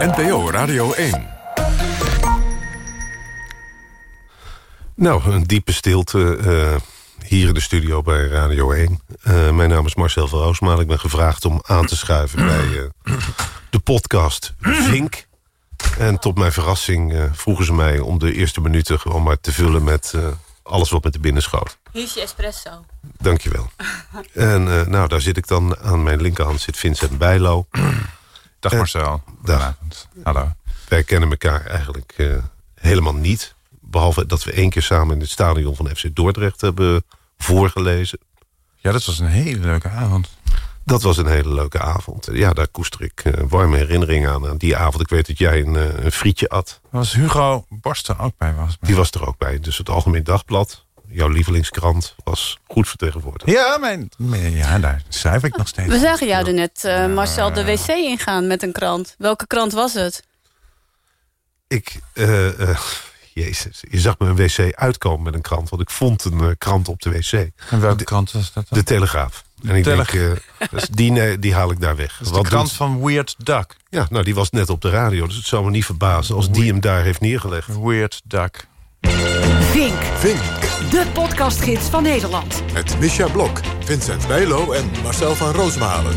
NPO Radio 1. Nou, een diepe stilte uh, hier in de studio bij Radio 1. Uh, mijn naam is Marcel van Roosmaal. Ik ben gevraagd om aan te schuiven bij uh, de podcast Vink. En tot mijn verrassing vroegen ze mij om de eerste minuten... gewoon maar te vullen met alles wat met de binnen schoot. Hier is je espresso. Dankjewel. en nou, daar zit ik dan. Aan mijn linkerhand zit Vincent Bijlo. Dag Marcel. Dag. Hallo. Wij kennen elkaar eigenlijk helemaal niet... Behalve dat we één keer samen in het stadion van FC Dordrecht hebben voorgelezen. Ja, dat was een hele leuke avond. Dat was een hele leuke avond. Ja, daar koester ik uh, warme herinneringen aan, aan. Die avond, ik weet dat jij een, uh, een frietje at. Was Hugo Borst er ook bij? Was Die was er ook bij. Dus het Algemeen Dagblad, jouw lievelingskrant, was goed vertegenwoordigd. Ja, mijn, mijn, ja daar schrijf ik nog steeds. We zagen jou er net, uh, Marcel, de wc ingaan met een krant. Welke krant was het? Ik... Jezus, je zag me een wc uitkomen met een krant. Want ik vond een uh, krant op de wc. En welke krant was dat dan? De Telegraaf. En ik denk, uh, dus die, die haal ik daar weg. Dat is de krant doet... van Weird Duck. Ja, nou die was net op de radio. Dus het zou me niet verbazen als die hem daar heeft neergelegd. Weird Duck. Vink. Vink. De podcastgids van Nederland. Met Misha Blok, Vincent Bijlo en Marcel van Roosmalen.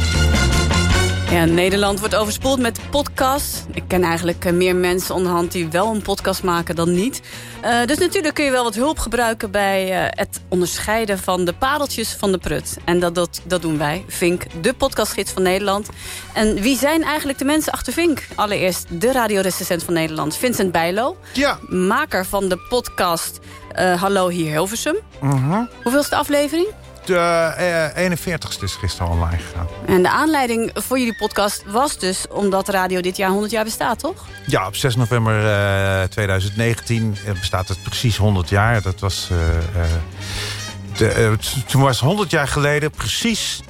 Ja, Nederland wordt overspoeld met podcasts. Ik ken eigenlijk meer mensen onderhand die wel een podcast maken dan niet. Uh, dus natuurlijk kun je wel wat hulp gebruiken bij uh, het onderscheiden van de pareltjes van de prut. En dat, dat, dat doen wij, Vink, de podcastgids van Nederland. En wie zijn eigenlijk de mensen achter Vink? Allereerst de radiorecensent van Nederland, Vincent Bijlo. Ja. Maker van de podcast uh, Hallo hier Hilversum. Uh -huh. Hoeveelste aflevering? De uh, 41ste is gisteren online gegaan. En de aanleiding voor jullie podcast was dus omdat de radio dit jaar 100 jaar bestaat, toch? Ja, op 6 november uh, 2019 bestaat het precies 100 jaar. Dat was, de, toen was 100 jaar geleden precies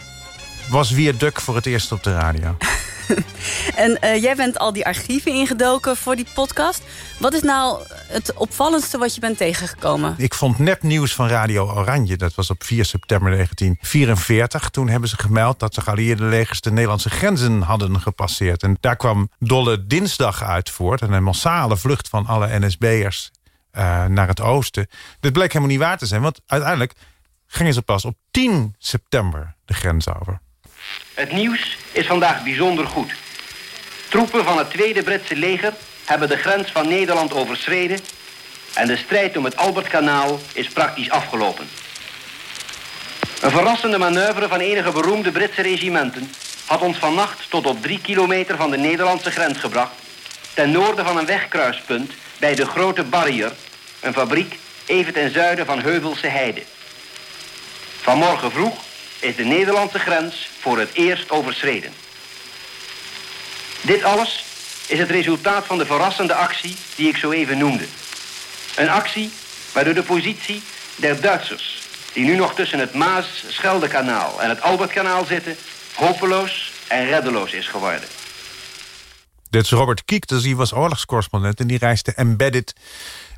was Weer Duk voor het eerst op de radio. en uh, jij bent al die archieven ingedoken voor die podcast. Wat is nou het opvallendste wat je bent tegengekomen? Ik vond nepnieuws van Radio Oranje. Dat was op 4 september 1944. Toen hebben ze gemeld dat de geallieerde legers de Nederlandse grenzen hadden gepasseerd. En daar kwam Dolle Dinsdag uit voort. En een massale vlucht van alle NSB'ers uh, naar het oosten. Dit bleek helemaal niet waar te zijn. Want uiteindelijk gingen ze pas op 10 september de grens over. Het nieuws is vandaag bijzonder goed. Troepen van het Tweede Britse leger hebben de grens van Nederland overschreden... en de strijd om het Albertkanaal is praktisch afgelopen. Een verrassende manoeuvre van enige beroemde Britse regimenten... had ons vannacht tot op drie kilometer van de Nederlandse grens gebracht... ten noorden van een wegkruispunt bij de Grote Barrier... een fabriek even ten zuiden van Heuvelse Heide. Vanmorgen vroeg is de Nederlandse grens voor het eerst overschreden. Dit alles is het resultaat van de verrassende actie die ik zo even noemde. Een actie waardoor de positie der Duitsers... die nu nog tussen het Maas-Scheldekanaal en het Albertkanaal zitten... hopeloos en reddeloos is geworden. Dit is Robert Kiek, dus die was oorlogscorrespondent... en die reisde embedded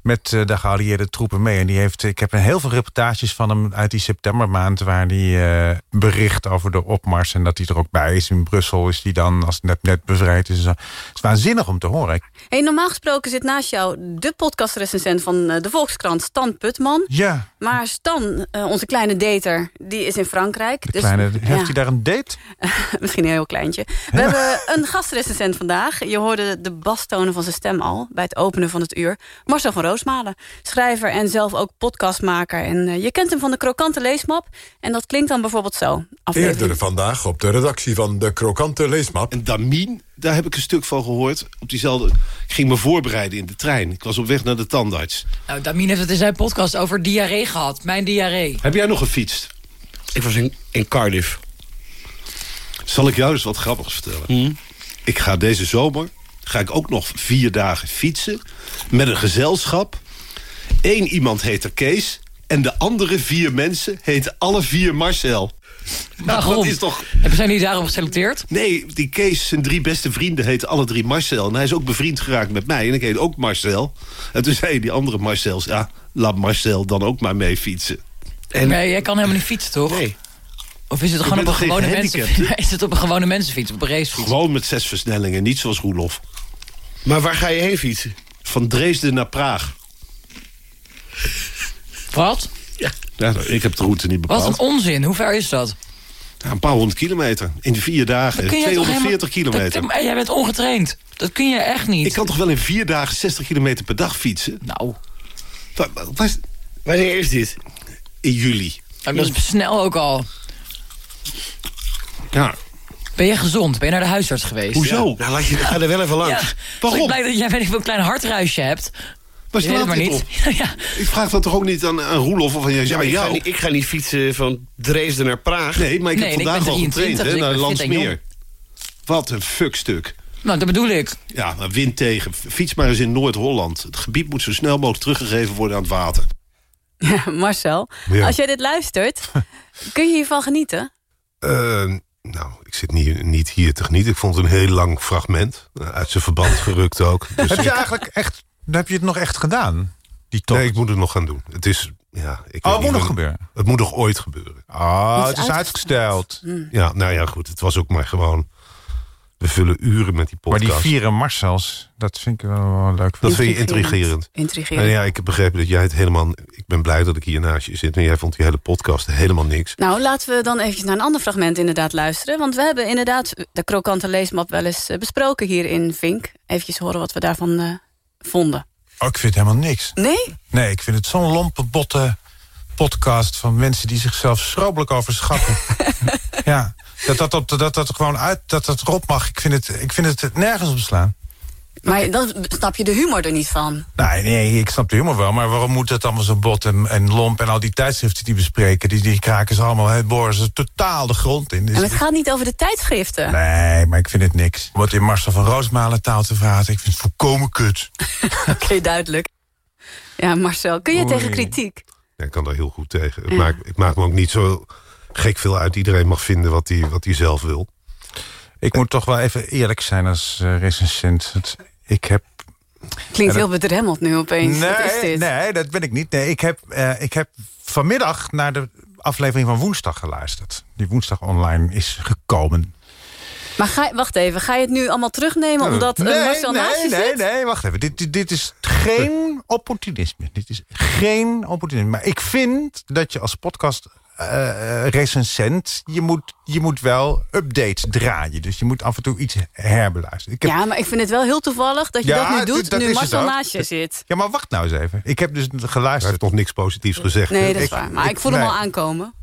met uh, de geallieerde troepen mee. En die heeft, ik heb heel veel reportages van hem uit die septembermaand... waar hij uh, bericht over de opmars en dat hij er ook bij is. In Brussel is hij dan, als het net, net bevrijd is. Het is waanzinnig om te horen. Hey, normaal gesproken zit naast jou de podcastrecensent van uh, de Volkskrant, Stan Putman. Ja. Maar Stan, onze kleine dater, die is in Frankrijk. De dus, kleine, heeft ja. hij daar een date? Misschien een heel kleintje. We hebben een gastrecensent vandaag. Je hoorde de bastonen van zijn stem al bij het openen van het uur. Marcel van Roosmalen. Schrijver en zelf ook podcastmaker. En uh, je kent hem van de Krokante Leesmap. En dat klinkt dan bijvoorbeeld zo. Aflevering. Eerder vandaag op de redactie van de Krokante Leesmap. En Damien, daar heb ik een stuk van gehoord. Op diezelfde, ik ging me voorbereiden in de trein. Ik was op weg naar de tandarts. Nou, Damien heeft het in zijn podcast over diarree gehad. Mijn diarree. Heb jij nog gefietst? Ik was in, in Cardiff. Zal ik jou eens wat grappigs vertellen? Hmm? Ik ga deze zomer ga ik ook nog vier dagen fietsen. Met een gezelschap. Eén iemand heet er Kees. En de andere vier mensen heten alle vier Marcel. Nou, dat is toch... Zijn die daarom geselecteerd? Nee, die Kees, zijn drie beste vrienden heten alle drie Marcel. En hij is ook bevriend geraakt met mij. En ik heet ook Marcel. En toen zei die andere Marcels... ja, laat Marcel dan ook maar mee fietsen. En... Nee, jij kan helemaal niet fietsen, toch? Nee. Of is het gewoon op een gewone mensen? Is het op een gewone mensenfiets, op een racefiets? Gewoon met zes versnellingen, niet zoals Roelof. Maar waar ga je heen fietsen? Van Dresden naar Praag. Wat? Ja, ik heb de route niet Wat bepaald. een onzin. Hoe ver is dat? Ja, een paar honderd kilometer. In vier dagen. Dat kun je toch 240 helemaal- kilometer. Dat- maar jij bent ongetraind. Dat kun je echt niet. Ik kan toch wel in vier dagen 60 kilometer per dag fietsen? Nou, Wa- wa- was- Wanneer is dit? in juli. dat is snel ook al. Ja. Ben je gezond? Ben je naar de huisarts geweest? Hoezo? Nou, laat je, ga er wel even langs. Ja, Waarom? Ik blij dat jij weet ik veel, een klein hartruisje hebt. Maar Je weet maar niet. ja. Ik vraag dat toch ook niet aan, aan Roelof of aan jou? Ja, maar ik, ga niet, ik ga niet fietsen van Dresden naar Praag. Nee, maar ik Nee, heb vandaag ben al getraind 23, hè, dus naar Landsmeer. Wat een fuckstuk. Nou, dat bedoel ik. Ja, maar wind tegen. Fiets maar eens in Noord-Holland. Het gebied moet zo snel mogelijk teruggegeven worden aan het water. Ja, Marcel, Ja. als jij dit luistert, kun je hiervan genieten? Eh, nou, ik zit niet, niet hier te genieten. Ik vond het een heel lang fragment. eh, Uit zijn verband gerukt ook. Dus Heb je ik- eigenlijk echt... Heb je het nog echt gedaan? Die tocht? nee, ik moet het nog gaan doen. Het is... Ja, ik Oh, het moet nog gebeuren. Het moet nog ooit gebeuren. Oh, Het het is is uitgesteld. Ja, nou ja, goed. Het was ook maar gewoon... We vullen uren met die Maar podcast. die vier Marcels, dat vind ik wel, wel leuk. Dat vind je intrigerend. Intrigerend. En ja, ik heb begrepen dat jij het helemaal... Ik ben blij dat ik hier naast je zit. En jij vond die hele podcast helemaal niks. Nou, laten we dan eventjes naar een ander fragment inderdaad luisteren. Want we hebben inderdaad de krokante leesmap wel eens eh, besproken hier in Vink. Eventjes horen wat we daarvan eh, vonden. Oh, ik vind helemaal niks. Nee? Nee, ik vind het zo'n lompe, botte podcast... van mensen die zichzelf schrobelijk overschatten. ja, dat dat, op, dat dat gewoon uit, dat dat erop mag. Ik vind het, ik vind het nergens op slaan. Maar dan snap je de humor er niet van. Nee, nee, ik snap de humor wel. Maar waarom moet het allemaal zo bot en, en lomp... en al die tijdschriften die bespreken... die, die kraken ze allemaal, het boren ze totaal de grond in. Dus En het gaat niet over de tijdschriften. Nee, maar ik vind het niks. Wat in Marcel van Roosmalen taal te vragen... ik vind het volkomen kut. Oké, duidelijk. Ja, Marcel, kun je Oei. tegen kritiek? Ja, ik kan daar heel goed tegen. Het maakt, ik maak me ook niet zo gek veel uit. Iedereen mag vinden wat hij wat hij zelf wil. Ik moet toch wel even eerlijk zijn als eh, recensent. Het- Ik heb... Klinkt heel bedremmeld nu opeens. Wat is Nee, dit? nee, dat ben ik niet. Nee, ik, heb, eh, ik heb vanmiddag naar de aflevering van woensdag geluisterd. Die woensdag online is gekomen. Maar ga, wacht even, ga je het nu allemaal terugnemen omdat eh, nee, Marcel nee, naast je nee, zit? nee, wacht even. Dit, dit, dit is geen opportunisme. Dit is geen opportunisme. Maar ik vind dat je als podcast eh, recensent... Je moet, je moet wel updates draaien. Dus je moet af en toe iets herbeluisteren. Ik heb, Ja, maar ik vind het wel heel toevallig dat je Ja, dat nu doet... dat nu Marcel naast je zit. ja, maar wacht nou eens even. Ik heb dus Hij geluisterd. heeft nog niks positiefs gezegd. Nee, dat is Ik- waar. Maar ik- ik, voel hem al aankomen.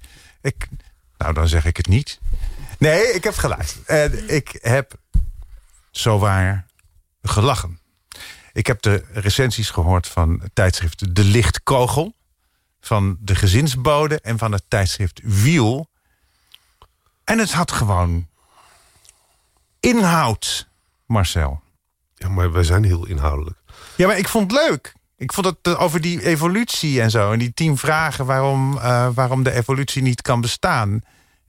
Ik, nou, dan zeg ik het niet. Nee, ik heb geluisterd. En ik heb zowaar gelachen. Ik heb de recensies gehoord van het tijdschrift De Lichtkogel... van de Gezinsbode en van het tijdschrift Wiel. En het had gewoon inhoud, Marcel. Ja, maar wij zijn heel inhoudelijk. Ja, maar ik vond het leuk. Ik vond het eh, over die evolutie en zo. En die tien vragen waarom, eh, waarom de evolutie niet kan bestaan.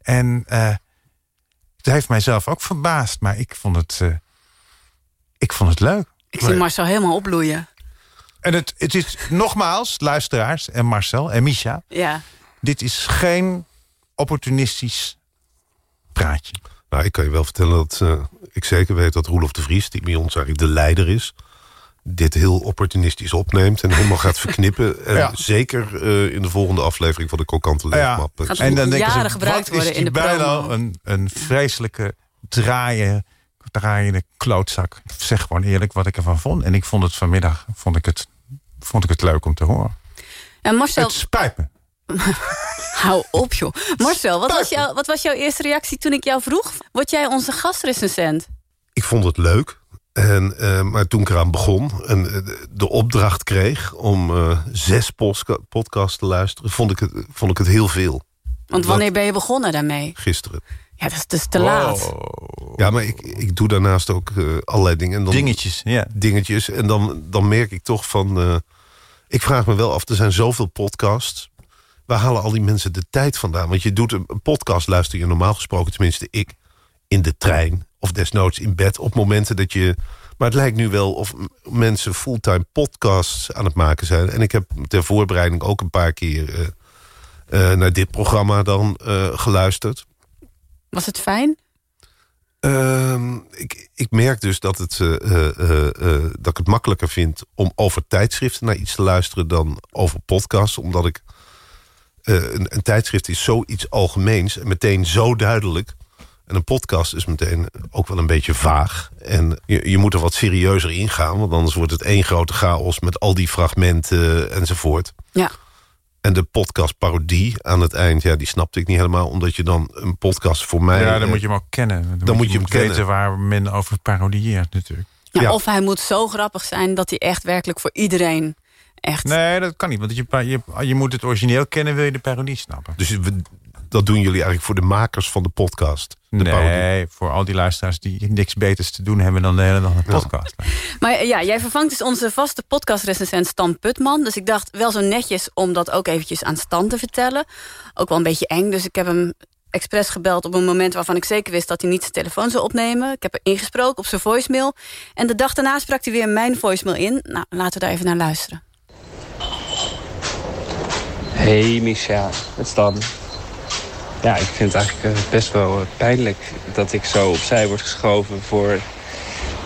En eh het heeft mijzelf ook verbaasd. Maar ik vond het, eh, ik vond het leuk. Ik zie Marcel helemaal opbloeien. En het, het is nogmaals, luisteraars en Marcel en Misha. Ja. Dit is geen opportunistisch praatje. Nou, ik kan je wel vertellen dat eh, ik zeker weet dat Roelof de Vries... die bij ons eigenlijk de leider is... dit heel opportunistisch opneemt en helemaal gaat verknippen. En Ja. zeker eh, in de volgende aflevering van de Kokante Leefmap. Gaat En dan denken jaren ze, gebruikt wat is worden in de promo. een, een vreselijke draaien, draaiende klootzak. Ik zeg gewoon eerlijk wat ik ervan vond. En ik vond het vanmiddag vond ik het, vond ik het leuk om te horen. En Marcel, Het spijt me. hou op joh. Marcel, wat was, jouw, wat was jouw eerste reactie toen ik jou vroeg? Word jij onze gastrecensent? Ik vond het leuk. En, eh, maar toen ik eraan begon en eh, de opdracht kreeg om eh, zes podcasts te luisteren, vond ik, het, vond ik het heel veel. Want wanneer ben je begonnen daarmee? Gisteren. Ja, dat is dus te laat. Ja, maar ik, ik doe daarnaast ook eh, allerlei dingen. En dan, Dingetjes, ja. dingetjes. En dan, dan merk ik toch van... eh, ik vraag me wel af, er zijn zoveel podcasts. Waar halen al die mensen de tijd vandaan? Want je doet een, een podcast, luister je normaal gesproken... tenminste ik, in de trein of desnoods in bed... op momenten dat je... Maar het lijkt nu wel of mensen fulltime podcasts aan het maken zijn. En ik heb ter voorbereiding ook een paar keer... eh, eh, naar dit programma dan eh, geluisterd. Was het fijn? Ehm, ik, ik merk dus dat, het, eh, eh, eh, dat ik het makkelijker vind om over tijdschriften naar iets te luisteren dan over podcasts. Omdat ik. een, een tijdschrift is zoiets algemeens en meteen zo duidelijk. En een podcast is meteen ook wel een beetje vaag. En je, je moet er wat serieuzer in gaan, want anders wordt het één grote chaos met al die fragmenten enzovoort. Ja. En de podcast parodie aan het eind, ja, die snapte ik niet helemaal. Omdat je dan een podcast voor mij... Ja, dan eh, moet je hem ook kennen. Dan moet je hem kennen. weten waar men over parodieert natuurlijk. Ja, Ja. Of hij moet zo grappig zijn dat hij echt werkelijk voor iedereen echt... Nee, dat kan niet. Want je, je, je moet het origineel kennen, wil je de parodie snappen. Dus we, dat doen jullie eigenlijk voor de makers van de podcast. De parodie. Nee, voor al die luisteraars die niks beters te doen hebben dan de hele dag een podcast. Maar ja, jij vervangt dus onze vaste podcastrecensent Stan Putman. Dus ik dacht wel zo netjes om dat ook eventjes aan Stan te vertellen. Ook wel een beetje eng, dus ik heb hem expres gebeld op een moment waarvan ik zeker wist dat hij niet zijn telefoon zou opnemen. Ik heb er ingesproken op zijn voicemail. En de dag daarna sprak hij weer mijn voicemail in. Nou, laten we daar even naar luisteren. Hey Micha, het is Dan. Ja, ik vind het eigenlijk eh, best wel eh, pijnlijk dat ik zo opzij word geschoven voor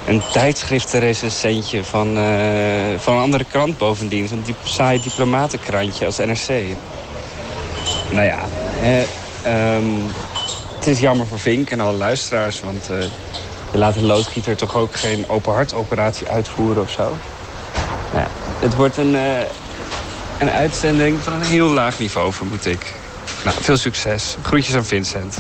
een tijdschriftenrecensentje van, eh, van een andere krant bovendien. Zo'n diep, saai diplomatenkrantje als NRC. Nou ja, ehm, het is jammer voor Vink en alle luisteraars, want eh, je laat een loodgieter toch ook geen open hartoperatie uitvoeren of zo. Nou ja, het wordt een, een uitzending van een heel laag niveau, vermoed ik. Nou, veel succes. Groetjes aan Vincent.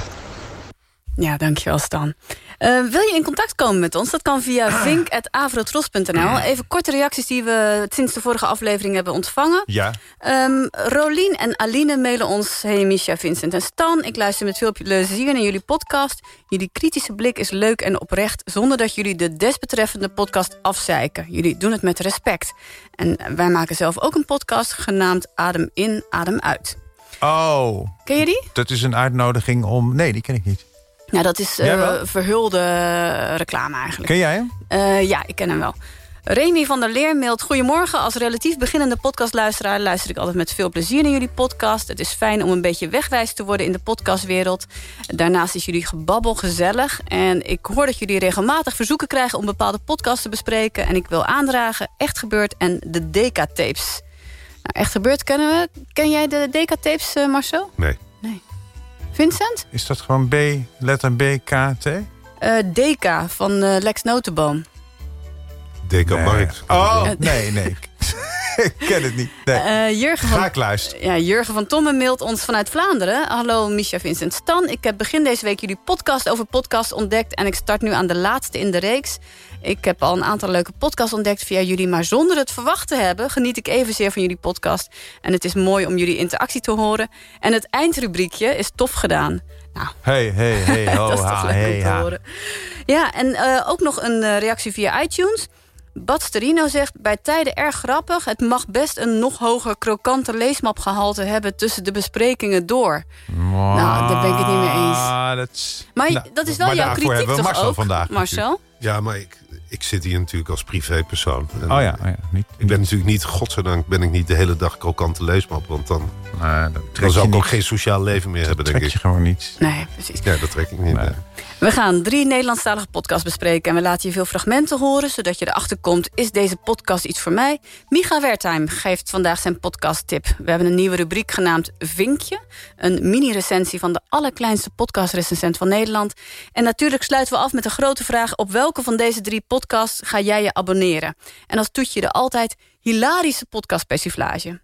Ja, dankjewel Stan. Eh, wil je in contact komen met ons? Dat kan via vink.avrotros.nl. Even korte reacties die we sinds de vorige aflevering hebben ontvangen. Ja, Ehm Rolien en Aline mailen ons... Hey Misha, Vincent en Stan, ik luister met veel plezier naar jullie podcast. Jullie kritische blik is leuk en oprecht... zonder dat jullie de desbetreffende podcast afzeiken. Jullie doen het met respect. En wij maken zelf ook een podcast genaamd Adem in, Adem uit. Oh, Ken je die? dat is een uitnodiging om... Nee, die ken ik niet. Ja, dat is eh, wel? verhulde reclame eigenlijk. Ken jij hem? Eh, ja, ik ken hem wel. Remy van der Leer mailt... Goedemorgen, als relatief beginnende podcastluisteraar... luister ik altijd met veel plezier naar jullie podcast. Het is fijn om een beetje wegwijs te worden in de podcastwereld. Daarnaast is jullie gebabbel gezellig. En ik hoor dat jullie regelmatig verzoeken krijgen... om bepaalde podcasts te bespreken. En ik wil aandragen Echt Gebeurd en de Deca-tapes. Nou, Echt Gebeurd kennen we. Ken jij de Deca-tapes, eh, Marcel? Nee. Vincent? Is dat gewoon B, letter B, K, T? Eh Deca van eh, Lex Notenboom. Deca Nee. Markt. Oh, nee, nee. ik ken het niet. Nee. Eh, Jurgen van luisteren. Ja, Jurgen van Tommen mailt ons vanuit Vlaanderen. Hallo Misha Vincent Stan. Ik heb begin deze week jullie podcast over podcast ontdekt... en ik start nu aan de laatste in de reeks. Ik heb al een aantal leuke podcasts ontdekt via jullie... maar zonder het verwacht te hebben geniet ik evenzeer van jullie podcast. En het is mooi om jullie interactie te horen. En het eindrubriekje is tof gedaan. Nou, Hey, hey, hey, ho, dat is toch ha, leuk hey, om te ha. horen. Ja, en eh, ook nog een eh, reactie via iTunes. Bad Sterino zegt, bij tijden erg grappig. Het mag best een nog hoger krokante leesmapgehalte hebben... tussen de besprekingen door. Nou, daar ben ik het niet mee eens. Ah, dat is- Maar Nou, dat is wel maar jouw kritiek hebben we toch Marcel ook, vandaag. Marcel? Ja, maar ik, ik zit hier natuurlijk als privépersoon. En Oh ja, oh ja niet. Ik ben natuurlijk niet, godzijdank ben ik niet de hele dag krokante leesmap. Want dan, Nee, dat trek dan zou ik ook geen sociaal leven meer hebben, denk trek ik. je gewoon niet. Nee, precies. Ja, dat trek ik niet. Nee. We gaan drie Nederlandstalige podcasts bespreken... en we laten je veel fragmenten horen, zodat je erachter komt... is deze podcast iets voor mij? Micha Wertheim geeft vandaag zijn podcasttip. We hebben een nieuwe rubriek genaamd Vinkje. Een mini-recensie van de allerkleinste podcastrecensent van Nederland. En natuurlijk sluiten we af met de grote vraag... op welke van deze drie podcasts ga jij je abonneren? En als toetje er altijd hilarische podcastpersiflage.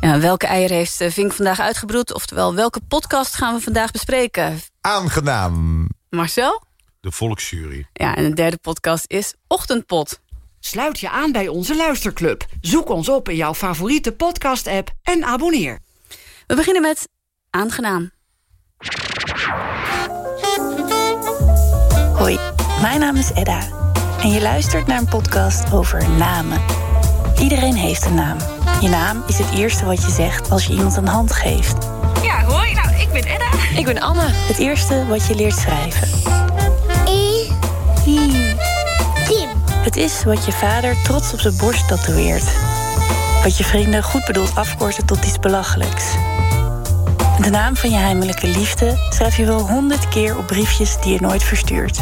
Ja, welke eieren heeft eh, Vink vandaag uitgebroed? Oftewel, welke podcast gaan we vandaag bespreken? Aangenaam. Marcel? De volksjury. Ja, en de derde podcast is Ochtendpot. Sluit je aan bij onze luisterclub. Zoek ons op in jouw favoriete podcast-app en abonneer. We beginnen met Aangenaam. Hoi, mijn naam is Edda en je luistert naar een podcast over namen. Iedereen heeft een naam. Je naam is het eerste wat je zegt als je iemand een hand geeft. Ja, hoi. Nou, ik ben Edda. Ik ben Anne. Het eerste wat je leert schrijven. I. I. Tim. Het is wat je vader trots op zijn borst tatoeëert. Wat je vrienden goed bedoeld afkorten tot iets belachelijks. De naam van je heimelijke liefde schrijf je wel honderd keer op briefjes die je nooit verstuurt.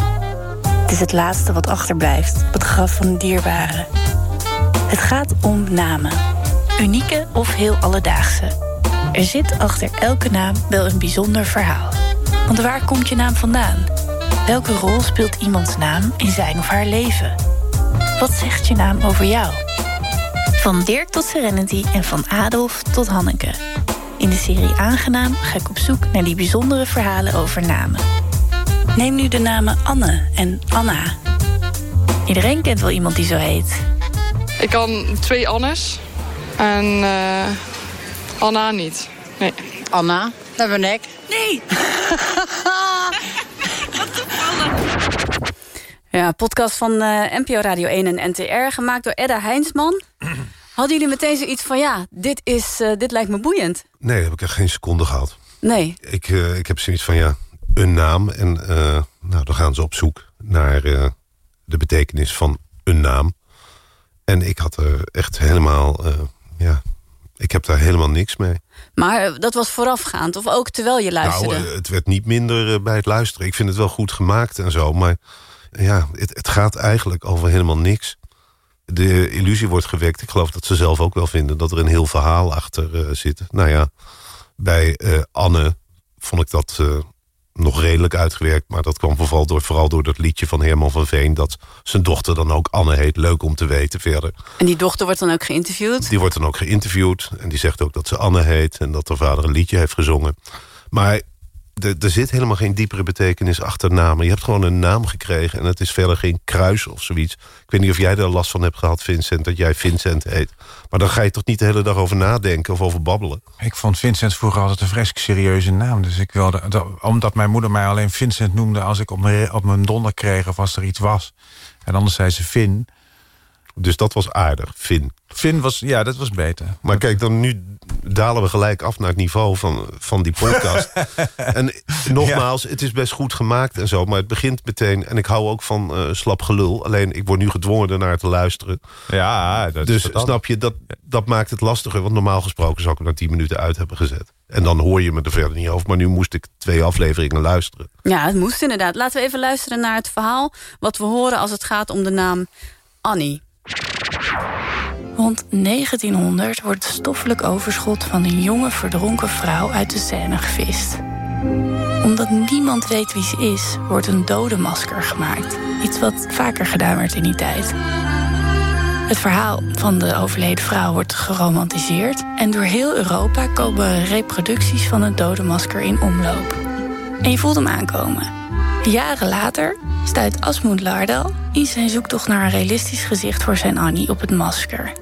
Het is het laatste wat achterblijft op het graf van een dierbare. Het gaat om namen. Unieke of heel alledaagse. Er zit achter elke naam wel een bijzonder verhaal. Want waar komt je naam vandaan? Welke rol speelt iemands naam in zijn of haar leven? Wat zegt je naam over jou? Van Dirk tot Serenity en van Adolf tot Hanneke. In de serie Aangenaam ga ik op zoek naar die bijzondere verhalen over namen. Neem nu de namen Anne en Anna. Iedereen kent wel iemand die zo heet. Ik kan twee Annes en uh, Anna niet. Nee. Anna, dat ben ik. Nee! Ja, podcast van uh, NPO Radio 1 en NTR, gemaakt door Edda Heinsman. Hadden jullie meteen zoiets van, ja, dit, is, uh, dit lijkt me boeiend? Nee, dat heb ik echt geen seconde gehad. Nee. Ik, uh, ik heb zoiets van, ja, een naam. En nou, dan gaan ze op zoek naar de betekenis van een naam. En ik had er echt helemaal, ja, ik heb daar helemaal niks mee. Maar dat was voorafgaand, of ook terwijl je luisterde? Nou, het werd niet minder bij het luisteren. Ik vind het wel goed gemaakt en zo, maar ja, het, het, gaat eigenlijk over helemaal niks. De illusie wordt gewekt. Ik geloof dat ze zelf ook wel vinden dat er een heel verhaal achter zit. Nou ja, bij Anne vond ik dat nog redelijk uitgewerkt. Maar dat kwam vooral door, vooral door dat liedje van Herman van Veen... dat zijn dochter dan ook Anne heet. Leuk om te weten verder. En die dochter wordt dan ook geïnterviewd? Die wordt dan ook geïnterviewd. En die zegt ook dat ze Anne heet. En dat haar vader een liedje heeft gezongen. Maar er zit helemaal geen diepere betekenis achter namen. Je hebt gewoon een naam gekregen en het is verder geen kruis of zoiets. Ik weet niet of jij er last van hebt gehad, Vincent, dat jij Vincent heet. Maar dan ga je toch niet de hele dag over nadenken of over babbelen? Ik vond Vincent vroeger altijd een vreselijk serieuze naam. Dus ik wilde, omdat mijn moeder mij alleen Vincent noemde... als ik op mijn, op mijn donder kreeg of als er iets was. En anders zei ze Vin. Dus dat was aardig, Vin. Vin was, ja, dat was beter. Maar kijk, dan nu dalen we gelijk af naar het niveau van, van die podcast. en nogmaals, ja. het is best goed gemaakt en zo. Maar het begint meteen, en ik hou ook van uh, slap gelul. Alleen, ik word nu gedwongen ernaar te luisteren. Ja, dat dus snap je, dat, dat maakt het lastiger. Want normaal gesproken zou ik er na tien minuten uit hebben gezet. En dan hoor je me er verder niet over. Maar nu moest ik twee afleveringen luisteren. Ja, het moest inderdaad. Laten we even luisteren naar het verhaal... wat we horen als het gaat om de naam Annie. Rond 1900 wordt het stoffelijk overschot van een jonge verdronken vrouw uit de Seine gevist. Omdat niemand weet wie ze is, wordt een dodenmasker gemaakt. Iets wat vaker gedaan werd in die tijd. Het verhaal van de overleden vrouw wordt geromantiseerd... en door heel Europa komen reproducties van het dodenmasker in omloop. En je voelt hem aankomen. Jaren later stuit Asmund Lardal in zijn zoektocht naar een realistisch gezicht voor zijn Annie op het masker.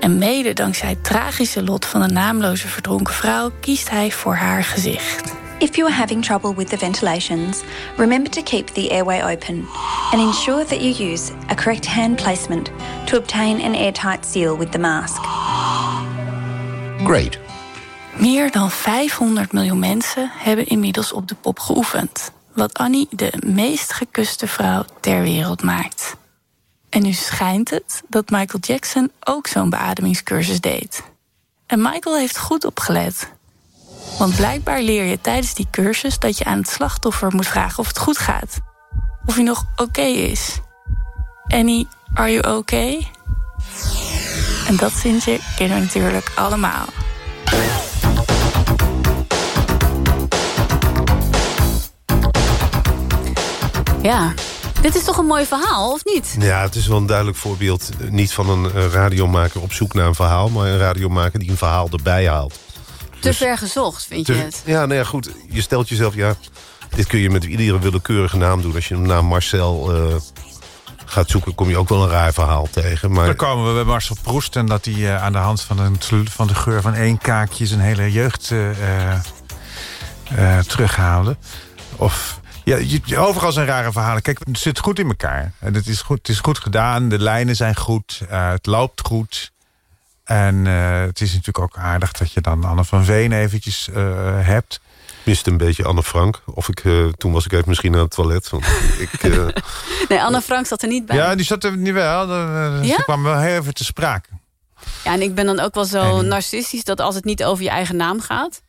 En mede dankzij het tragische lot van een naamloze verdronken vrouw kiest hij voor haar gezicht. If you are having trouble with the ventilations, remember to keep the airway open and ensure that you use a correct hand placement to obtain an airtight seal with the mask. Great. Meer dan 500 miljoen mensen hebben inmiddels op de pop geoefend. Wat Annie de meest gekuste vrouw ter wereld maakt. En nu schijnt het dat Michael Jackson ook zo'n beademingscursus deed. En Michael heeft goed opgelet. Want blijkbaar leer je tijdens die cursus dat je aan het slachtoffer moet vragen of het goed gaat. Of hij nog oké is. Annie, are you okay? En dat zintje kennen we natuurlijk allemaal. Ja, dit is toch een mooi verhaal, of niet? Ja, het is wel een duidelijk voorbeeld. Niet van een radiomaker op zoek naar een verhaal... maar een radiomaker die een verhaal erbij haalt. Te dus, ver gezocht, vind te, je het? Ja, nou ja, goed. Je stelt jezelf... ja, dit kun je met iedere willekeurige naam doen. Als je hem naar Marcel uh, gaat zoeken... kom je ook wel een raar verhaal tegen. Maar... Dan komen we bij Marcel Proest... en dat hij uh, aan de hand van, een, van de geur van één kaakje... zijn hele jeugd uh, terughaalde. Of ja, je, overal zijn rare verhalen. Kijk, het zit goed in elkaar. En het is goed, het is goed gedaan. De lijnen zijn goed. Uh, het loopt goed. En uh, het is natuurlijk ook aardig dat je dan Anne van Veen eventjes uh, hebt. miste een beetje Anne Frank. Of ik, eh, toen was ik even misschien aan het toilet. Want ik, eh, Nee, Anne Frank zat er niet bij. Ja, die zat er niet wel. Eh, Ja? Ze kwam wel heel even te sprake. Ja, en ik ben dan ook wel zo narcistisch... dat als het niet over je eigen naam gaat...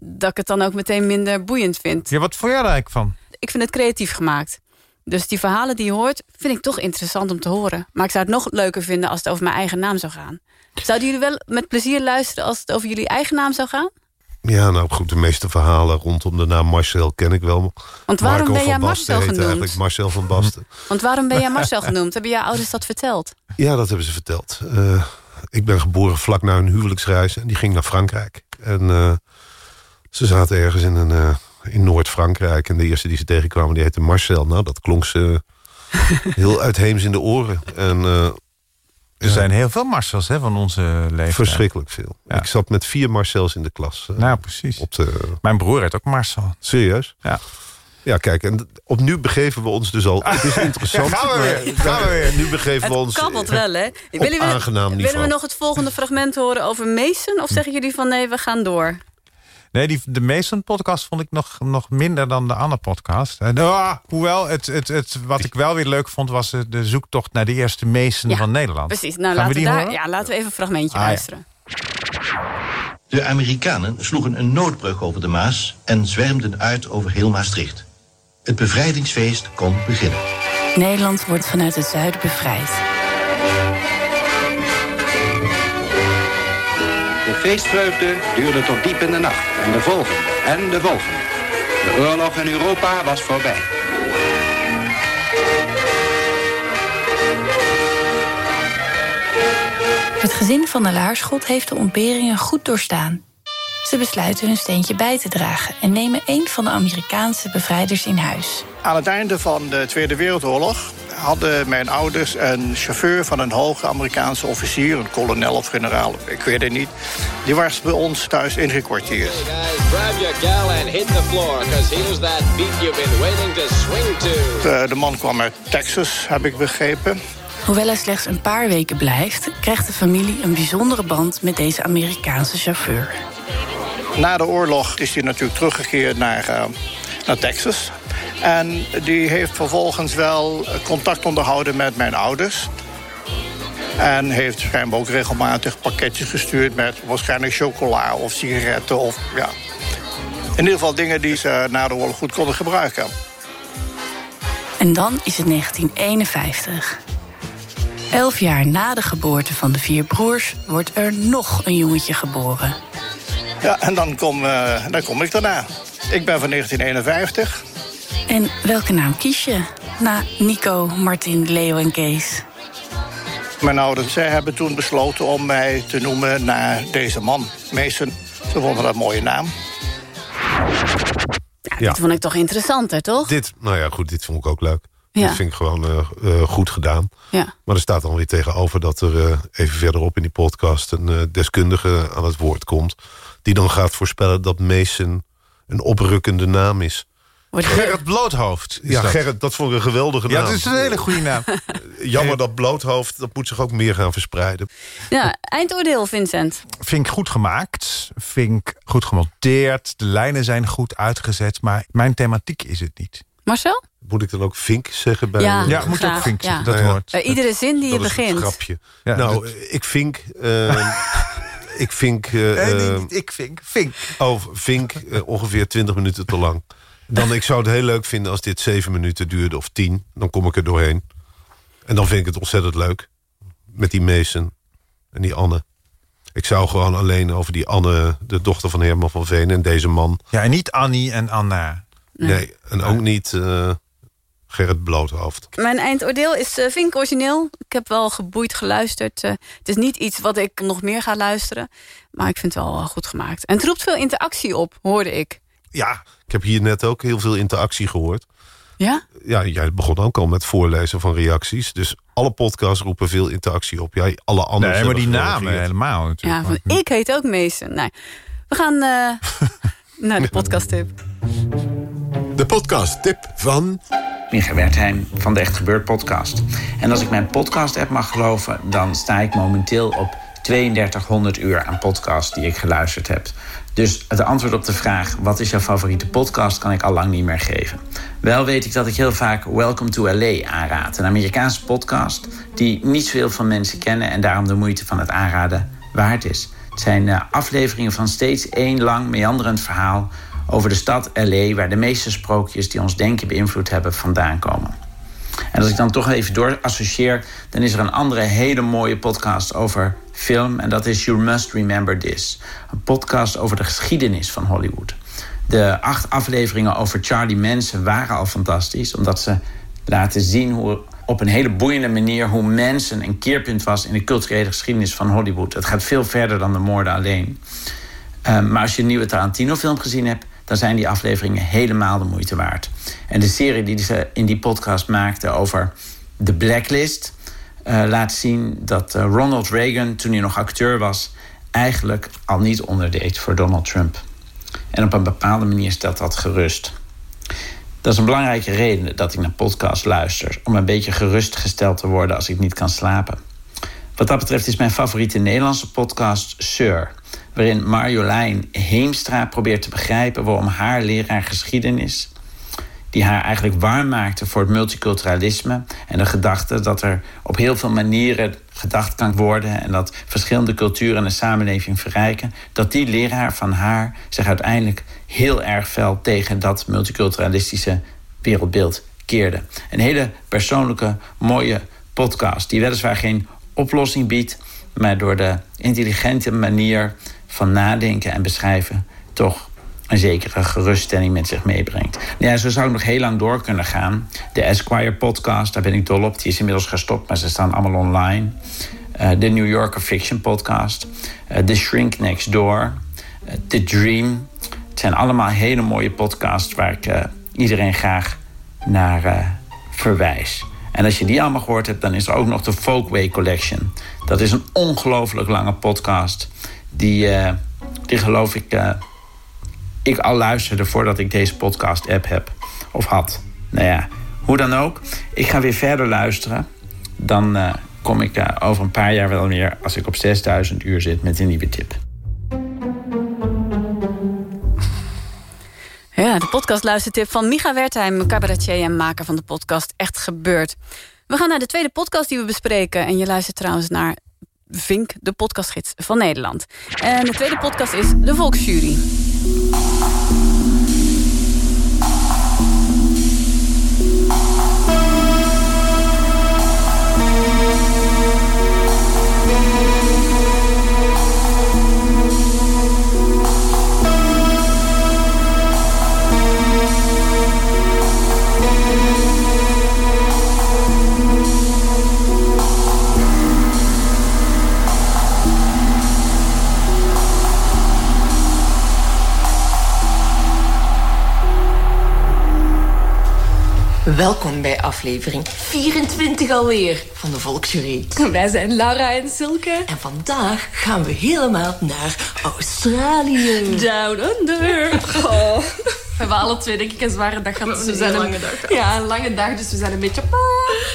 dat ik het dan ook meteen minder boeiend vind. Ja, wat vond jij er eigenlijk van? Ik vind het creatief gemaakt. Dus die verhalen die je hoort, vind ik toch interessant om te horen. Maar ik zou het nog leuker vinden als het over mijn eigen naam zou gaan. Zouden jullie wel met plezier luisteren als het over jullie eigen naam zou gaan? ja, nou goed, de meeste verhalen rondom de naam Marcel ken ik wel. Want waarom Marco ben jij Marcel genoemd? eigenlijk Marcel van Basten. Want waarom ben jij Marcel genoemd? Hebben jouw ouders dat verteld? Ja, dat hebben ze verteld. Eh, ik ben geboren vlak na een huwelijksreis en die ging naar Frankrijk. En eh, ze zaten ergens in, een, eh, in Noord-Frankrijk. En de eerste die ze tegenkwamen, die heette Marcel. Nou, dat klonk ze heel uitheems in de oren. En, eh, Er zijn heel veel Marcels hè, van onze leeftijd. Verschrikkelijk veel. Ja. Ik zat met vier Marcels in de klas. eh, Nou, precies. op de, Mijn broer heet ook Marcel. serieus? Ja. Ja, kijk, en opnieuw begeven we ons dus al. Het is interessant. Ja, gaan we weer, gaan we weer. Nu begeven we Het ons. kabbelt wel, hè? op Willen we, aangenaam willen we nog het volgende fragment horen over Mason? Of zeggen jullie van nee, we gaan door? Nee, die, de Mason-podcast vond ik nog, nog minder dan de Anne-podcast. En, ah, hoewel, het, het, het, wat ik wel weer leuk vond... was eh, de zoektocht naar de eerste Mason Ja, van Nederland. Precies. Nou, laten we die daar, ja, laten we even een fragmentje Ah, ja. luisteren. De Amerikanen sloegen een noodbrug over de Maas en zwermden uit over heel Maastricht. Het bevrijdingsfeest kon beginnen. Nederland wordt vanuit het zuiden bevrijd. Feestvreugde duurde tot diep in de nacht. En de volgende. En de volgende. De oorlog in Europa was voorbij. Het gezin van de Laarschot heeft de ontberingen goed doorstaan. Ze besluiten hun steentje bij te dragen en nemen een van de Amerikaanse bevrijders in huis. Aan het einde van de Tweede Wereldoorlog hadden mijn ouders een chauffeur van een hoge Amerikaanse officier, een kolonel of generaal, ik weet het niet. Die was bij ons thuis ingekwartierd. De, de man kwam uit Texas, heb ik begrepen. Hoewel hij slechts een paar weken blijft, krijgt de familie een bijzondere band met deze Amerikaanse chauffeur. Na de oorlog is hij natuurlijk teruggekeerd naar, eh, naar Texas. En die heeft vervolgens wel contact onderhouden met mijn ouders. En heeft schijnbaar ook regelmatig pakketjes gestuurd met waarschijnlijk chocola of sigaretten. Of, ja. In ieder geval dingen die ze na de oorlog goed konden gebruiken. En dan is het 1951. Elf jaar na de geboorte van de vier broers wordt er nog een jongetje geboren. Ja, en dan kom, eh, dan kom ik daarna. Ik ben van 1951. En welke naam kies je? Na Nico, Martin, Leo en Kees. Mijn ouders zij hebben toen besloten om mij te noemen naar deze man, Mason. Ze vonden dat een mooie naam. Ja. Dit vond ik toch interessanter, toch? Dit, nou ja, goed, dit vond ik ook leuk. Ja. Dit vind ik gewoon eh, eh, goed gedaan. Ja. Maar er staat dan weer tegenover dat er eh, even verderop in die podcast... een eh, deskundige aan het woord komt... die dan gaat voorspellen dat Mason een oprukkende naam is. Gerrit Bloothoofd. is ja, dat. Gerrit, dat vond ik een geweldige Ja, naam. het is een hele goede naam. Jammer dat Bloothoofd, dat moet zich ook meer gaan verspreiden. Ja, eindoordeel, Vincent. Vind ik goed gemaakt. Vind ik goed gemonteerd. De lijnen zijn goed uitgezet. Maar mijn thematiek is het niet. Marcel? Moet ik dan ook Vink zeggen? Bij Ja, Ja, moet ook Vink ja. Dat Nou ja. hoort. Bij iedere zin die je dat begint. grapje. Ja, nou, dat- ik vink... eh, ik vink... eh, Nee, nee, eh, niet ik vink. Vink. Oh, vink eh, ongeveer 20 minuten te lang. Dan, ik zou het heel leuk vinden als dit 7 minuten duurde of 10. Dan kom ik er doorheen. En dan vind ik het ontzettend leuk. Met die Mason en die Anne. Ik zou gewoon alleen over die Anne, de dochter van Herman van Veen... en deze man. Ja, en niet Annie en Anna. Nee, en ook niet eh, Gerrit Bloothoofd. Mijn eindoordeel is uh, Vink origineel. Ik heb wel geboeid geluisterd. Uh, het is niet iets wat ik nog meer ga luisteren. Maar ik vind het wel uh, goed gemaakt. En het roept veel interactie op, hoorde ik. Ja, ik heb hier net ook heel veel interactie gehoord. Ja? Ja, jij begon ook al met voorlezen van reacties. Dus alle podcasts roepen veel interactie op. Jij, alle andere. Nee, maar die namen helemaal natuurlijk. Ja, van, ik heet ook Mason. Nee, we gaan uh, naar de podcast tip. De podcast tip van... Micha Wertheim van de Echt Gebeurd podcast. En als ik mijn podcast app mag geloven... dan sta ik momenteel op 3200 uur aan podcast die ik geluisterd heb. Dus het antwoord op de vraag: wat is jouw favoriete podcast, kan ik al lang niet meer geven. Wel weet ik dat ik heel vaak Welcome to LA aanraad. Een Amerikaanse podcast die niet zoveel van mensen kennen en daarom de moeite van het aanraden waard is. Het zijn uh, afleveringen van steeds één lang meanderend verhaal over de stad LA, waar de meeste sprookjes die ons denken beïnvloed hebben vandaan komen. En als ik dan toch even door associeer, dan is er een andere hele mooie podcast over film. En dat is You Must Remember This. Een podcast over de geschiedenis van Hollywood. De acht afleveringen over Charlie Manson waren al fantastisch, omdat ze laten zien hoe op een hele boeiende manier hoe Manson een keerpunt was in de culturele geschiedenis van Hollywood. Het gaat veel verder dan de moorden alleen. Um, maar als je een nieuwe Tarantino-film gezien hebt, dan zijn die afleveringen helemaal de moeite waard. En de serie die ze in die podcast maakte over de Blacklist uh, laat zien dat uh, Ronald Reagan, toen hij nog acteur was, eigenlijk al niet onderdeed voor Donald Trump. En op een bepaalde manier stelt dat gerust. Dat is een belangrijke reden dat ik naar podcasts luister, om een beetje gerustgesteld te worden als ik niet kan slapen. Wat dat betreft is mijn favoriete Nederlandse podcast Sir waarin Marjolein Heemstra probeert te begrijpen waarom haar leraar geschiedenis, die haar eigenlijk warm maakte voor het multiculturalisme en de gedachte dat er op heel veel manieren gedacht kan worden en dat verschillende culturen en de samenleving verrijken, dat die leraar van haar zich uiteindelijk heel erg fel tegen dat multiculturalistische wereldbeeld keerde. Een hele persoonlijke, mooie podcast die weliswaar geen oplossing biedt, maar door de intelligente manier van nadenken en beschrijven toch een zekere geruststelling met zich meebrengt. Ja, zo zou ik nog heel lang door kunnen gaan. De Esquire podcast, daar ben ik dol op. Die is inmiddels gestopt, maar ze staan allemaal online. Uh, de New Yorker Fiction podcast. Uh, The Shrink Next Door. Uh, The Dream. Het zijn allemaal hele mooie podcasts waar ik iedereen graag naar verwijs. En als je die allemaal gehoord hebt, dan is er ook nog de Folkway Collection. Dat is een ongelooflijk lange podcast die, uh, die geloof ik, uh, ik al luisterde voordat ik deze podcast-app heb of had. Nou ja, hoe dan ook. Ik ga weer verder luisteren. Dan uh, kom ik over een paar jaar wel weer, als ik op 6000 uur zit, met een nieuwe tip. Ja, de podcastluistertip van Micha Wertheim, cabaretier en maker van de podcast Echt Gebeurd. We gaan naar de tweede podcast die we bespreken. En je luistert trouwens naar Vink, de podcastgids van Nederland. En de tweede podcast is De Volksjury. Welkom bij aflevering 24 alweer van de Volksjury. Wij zijn Laura en Silke. En vandaag gaan we helemaal naar Australië. Down under. Oh. We hebben alle twee denk ik een zware dag gehad. Dus we zijn een lange dag. Ja, een lange dag, dus we zijn een beetje...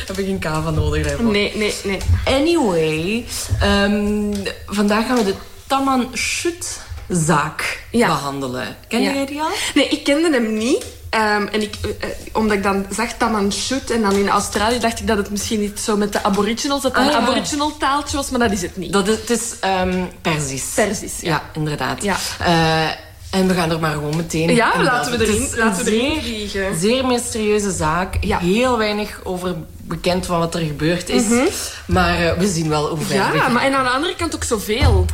Heb ik geen kava nodig daarvoor? Nee, nee, nee. Anyway, um, vandaag gaan we de Taman Shut zaak ja. behandelen. Ken ja. jij die al? Nee, ik kende hem niet. Um, en ik, uh, omdat ik dan zag Taman Shut en dan in Australië dacht ik dat het misschien niet zo met de aboriginals, dat het Ah, een ja. aboriginal taaltje was, maar dat is het niet. Dat is, het is um, Perzisch. Perzisch, ja. inderdaad. Ja. Uh, en we gaan er maar gewoon meteen Ja, in laten we erin- laten we erin zeer, vliegen. Zeer mysterieuze zaak. Heel weinig over bekend van wat er gebeurd is. Mhm. Maar uh, we zien wel hoe ver we Ja, maar en aan de andere kant ook zoveel.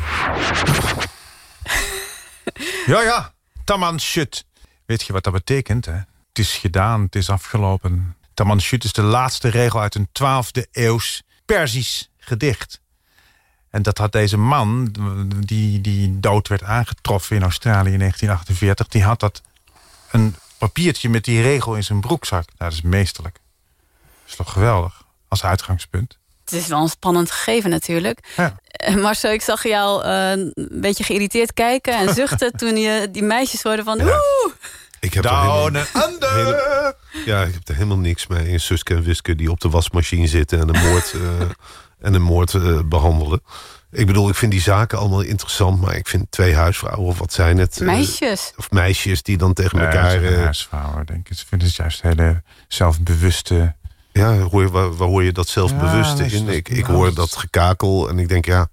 Ja, ja. Taman Shut. Weet je wat dat betekent, hè? Het is gedaan, het is afgelopen. Taman Shut is de laatste regel uit een 12e eeuws Perzisch gedicht. En dat had deze man, die, die dood werd aangetroffen in Australië in 1948... die had dat een papiertje met die regel in zijn broekzak. Nou, dat is meesterlijk. Dat is toch geweldig, als uitgangspunt. Het is wel een spannend gegeven natuurlijk. Ja. Eh, Marcel, ik zag jou eh, een beetje geïrriteerd kijken en zuchten... toen je die meisjes hoorde van... Oeh! Ik heb er Down helemaal, and under. hele- ja, ik heb er helemaal niks mee. In Suske en Wiske die op de wasmachine zitten en een moord, eh, en een moord eh, behandelen. Ik bedoel, ik vind die zaken allemaal interessant... maar ik vind twee huisvrouwen, of wat zijn het? Meisjes. of meisjes die dan tegen Nee, elkaar... eh, huisvrouwen, denk ik. Ze vinden het juist hele zelfbewuste... ja, hoor waar, waar hoor je dat zelfbewuste Ja, in? dat- Ik, ik hoor dat gekakel en ik denk, ja...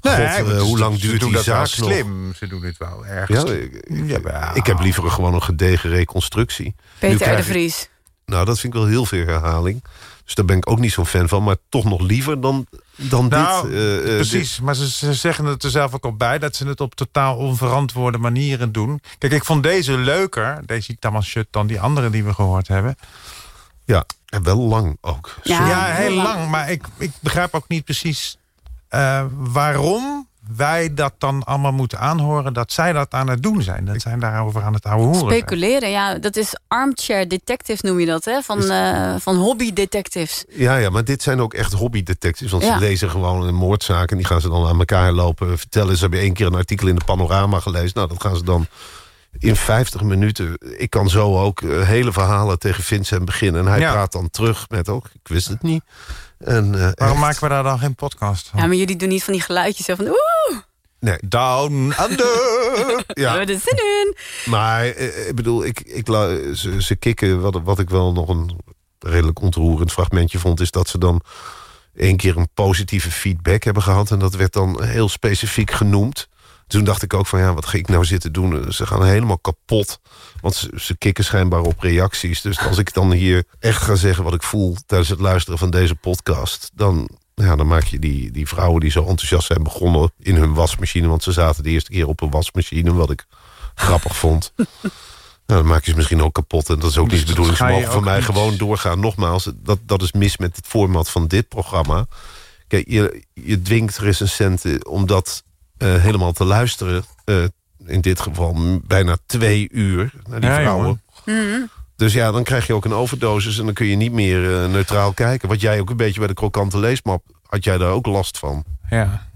God, eh, hoe lang ze duurt doen die dat wel zaak nog? slim. Ze doen het wel erg. Ja, ik, ik- Jawel. ik heb liever gewoon een gedegen reconstructie. Peter de ik- Vries. Nou, dat vind ik wel heel veel herhaling. Dus daar ben ik ook niet zo'n fan van. Maar toch nog liever dan, dan Nou, dit. eh, eh, precies. Maar ze, ze zeggen het er zelf ook al bij... dat ze het op totaal onverantwoorde manieren doen. Kijk, ik vond deze leuker, deze Tamanshut... dan die andere die we gehoord hebben. Ja, en wel lang ook. Ja, heel lang. Maar ik, ik begrijp ook niet precies eh, waarom wij dat dan allemaal moeten aanhoren... dat zij dat aan het doen zijn. Dat zijn daarover aan het ouwe horen. Speculeren, ja, dat is armchair detectives noem je dat, hè? Van, eh, van hobby detectives. Ja, ja, maar dit zijn ook echt hobbydetectives. Want Ja. ze lezen gewoon een moordzaak... en die gaan ze dan aan elkaar lopen vertellen. Ze hebben één keer een artikel in de Panorama gelezen. Nou, dat gaan ze dan in 50 minuten. Ik kan zo ook eh, hele verhalen tegen Vincent beginnen. En hij Ja. praat dan terug met ook... ik wist het niet. En, eh, Waarom echt, maken we daar dan geen podcast van? Ja, maar jullie doen niet van die geluidjes zo van oeh, nee. Down under. we Ja, hebben er zin in. maar eh, ik bedoel, ik, ik, ze, ze kikken... Wat, wat ik wel nog een redelijk ontroerend fragmentje vond... is dat ze dan één keer een positieve feedback hebben gehad... en dat werd dan heel specifiek genoemd. Toen dacht ik ook van, ja, wat ga ik nou zitten doen? Ze gaan helemaal kapot. Want ze, ze kikken schijnbaar op reacties. Dus als ik dan hier echt ga zeggen wat ik voel... tijdens het luisteren van deze podcast... dan, ja, dan maak je die, die vrouwen die zo enthousiast zijn begonnen... in hun wasmachine, want ze zaten de eerste keer op een wasmachine... wat ik grappig vond. Nou, dan maak je ze misschien ook kapot. En dat is ook niet de bedoeling. Ze mogen voor ook mij niet- gewoon doorgaan. Nogmaals, dat, dat is mis met het format van dit programma. Kijk, je, je dwingt recensenten om dat eh, helemaal te luisteren. Eh, in dit geval bijna twee uur naar die Ja, vrouwen. Mhm. Dus ja, dan krijg je ook een overdosis... en dan kun je niet meer eh, neutraal kijken. Wat jij ook een beetje bij de krokante leesmap... had jij daar ook last van. Ja.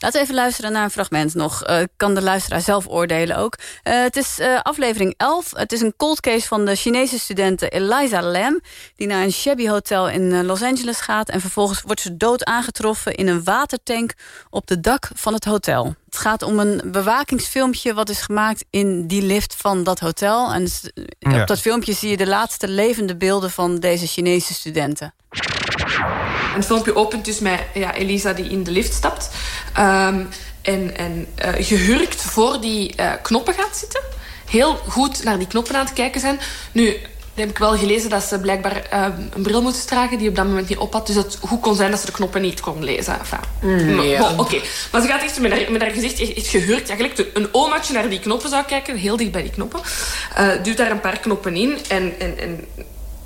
Laten we even luisteren naar een fragment nog. Eh, kan de luisteraar zelf oordelen ook. Eh, het is eh, aflevering 11. Het is een cold case van de Chinese studente Eliza Lam... die naar een shabby hotel in Los Angeles gaat... en vervolgens wordt ze dood aangetroffen in een watertank... op de dak van het hotel. Het gaat om een bewakingsfilmpje wat is gemaakt in die lift van dat hotel. En Ja. op dat filmpje zie je de laatste levende beelden... van deze Chinese studenten. En het filmpje opent dus met ja, Elisa die in de lift stapt. Ehm, en en eh, gehurkt voor die eh, knoppen gaat zitten. Heel goed naar die knoppen aan het kijken zijn. Nu heb ik wel gelezen dat ze blijkbaar ehm, een bril moest dragen... die op dat moment niet op had. Dus het goed kon zijn dat ze de knoppen niet kon lezen. Enfin, Mm, Oké, maar ze gaat echt met haar, met haar gezicht echt, echt gehurkt. Ja, gelijk een omaatje naar die knoppen zou kijken. Heel dicht bij die knoppen. Eh duwt daar een paar knoppen in. En, en, en,